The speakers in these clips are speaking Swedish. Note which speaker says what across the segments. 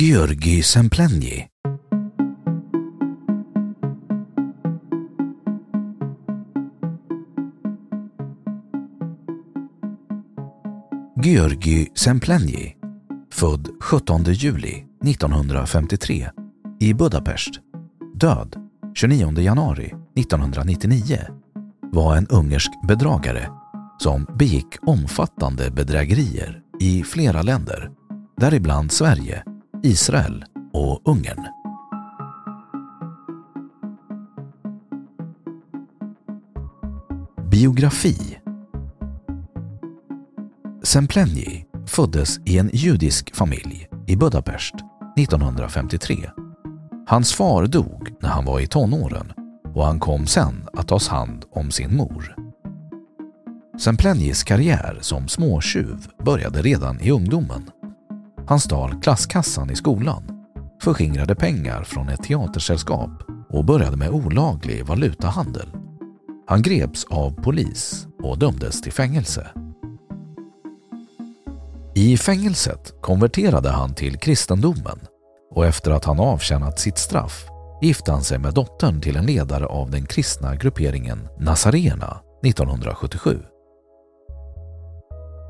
Speaker 1: Georgi Semplenji Georgi Semplenji, född 17 juli 1953 i Budapest, död 29 januari 1999, var en ungersk bedragare som begick omfattande bedrägerier i flera länder, däribland Sverige, Israel och Ungern. Biografi Semplenji föddes i en judisk familj i Budapest 1953. Hans far dog när han var i tonåren och han kom sen att tas hand om sin mor. Semplenjis karriär som småtjuv började redan i ungdomen. Han stal klasskassan i skolan, förskingrade pengar från ett teatersällskap och började med olaglig valutahandel. Han greps av polis och dömdes till fängelse. I fängelset konverterade han till kristendomen och efter att han avtjänat sitt straff gifte han sig med dottern till en ledare av den kristna grupperingen Nazarena 1977.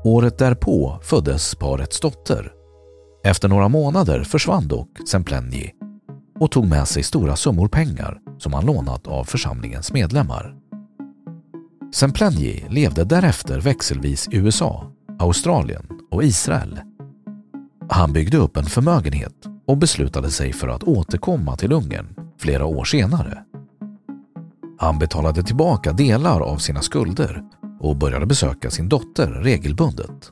Speaker 1: Året därpå föddes parets dotter. Efter några månader försvann dock Semplenji och tog med sig stora summor pengar som han lånat av församlingens medlemmar. Semplenji levde därefter växelvis i USA, Australien och Israel. Han byggde upp en förmögenhet och beslutade sig för att återkomma till Ungern flera år senare. Han betalade tillbaka delar av sina skulder och började besöka sin dotter regelbundet.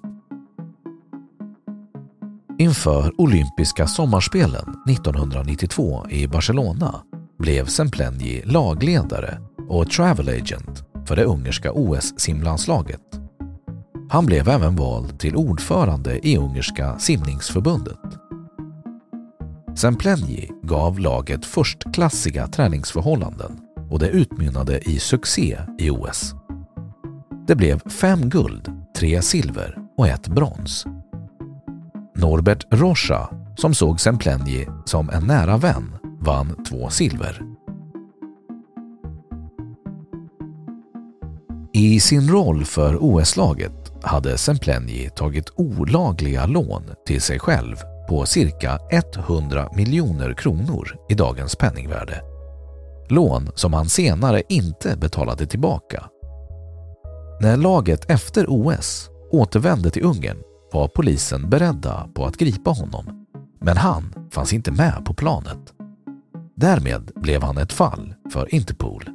Speaker 1: Inför olympiska sommarspelen 1992 i Barcelona blev Semplenji lagledare och travel agent för det ungerska OS-simlandslaget. Han blev även vald till ordförande i ungerska simningsförbundet. Semplenji gav laget förstklassiga träningsförhållanden och det utmynnade i succé i OS. Det blev fem guld, tre silver och ett brons. Norbert Rocha, som såg Semplenji som en nära vän, vann två silver. I sin roll för OS-laget hade Semplenji tagit olagliga lån till sig själv på cirka 100 miljoner kronor i dagens penningvärde. Lån som han senare inte betalade tillbaka. När laget efter OS återvände till Ungern var polisen beredda på att gripa honom, men han fanns inte med på planet. Därmed blev han ett fall för Interpol.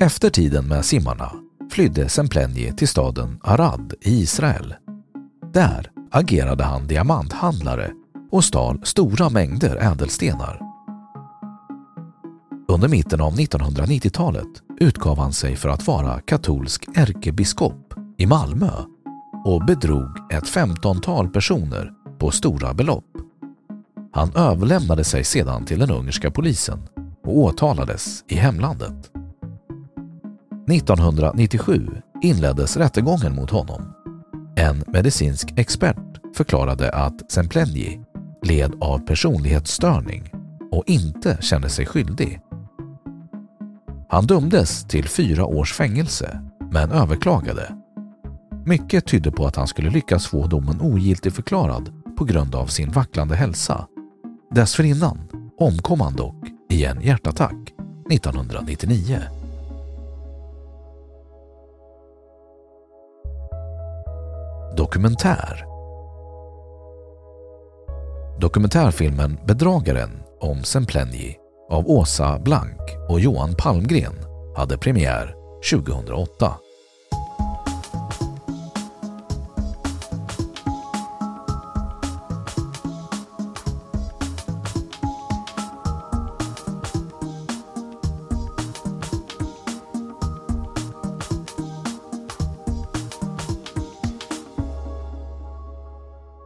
Speaker 1: Efter tiden med simmarna flydde Semplenji till staden Arad i Israel. Där agerade han diamanthandlare och stal stora mängder ädelstenar. Under mitten av 1990-talet utgav han sig för att vara katolsk ärkebiskop i Malmö och bedrog ett femtontal personer på stora belopp. Han överlämnade sig sedan till den ungerska polisen och åtalades i hemlandet. 1997 inleddes rättegången mot honom. En medicinsk expert förklarade att Semplenji led av personlighetsstörning och inte kände sig skyldig. Han dömdes till fyra års fängelse men överklagade. Mycket tydde på att han skulle lyckas få domen ogiltigförklarad på grund av sin vacklande hälsa. Dessförinnan omkom han dock i en hjärtattack 1999. Dokumentär Dokumentärfilmen Bedragaren om Semplenji av Åsa Blank och Johan Palmgren hade premiär 2008.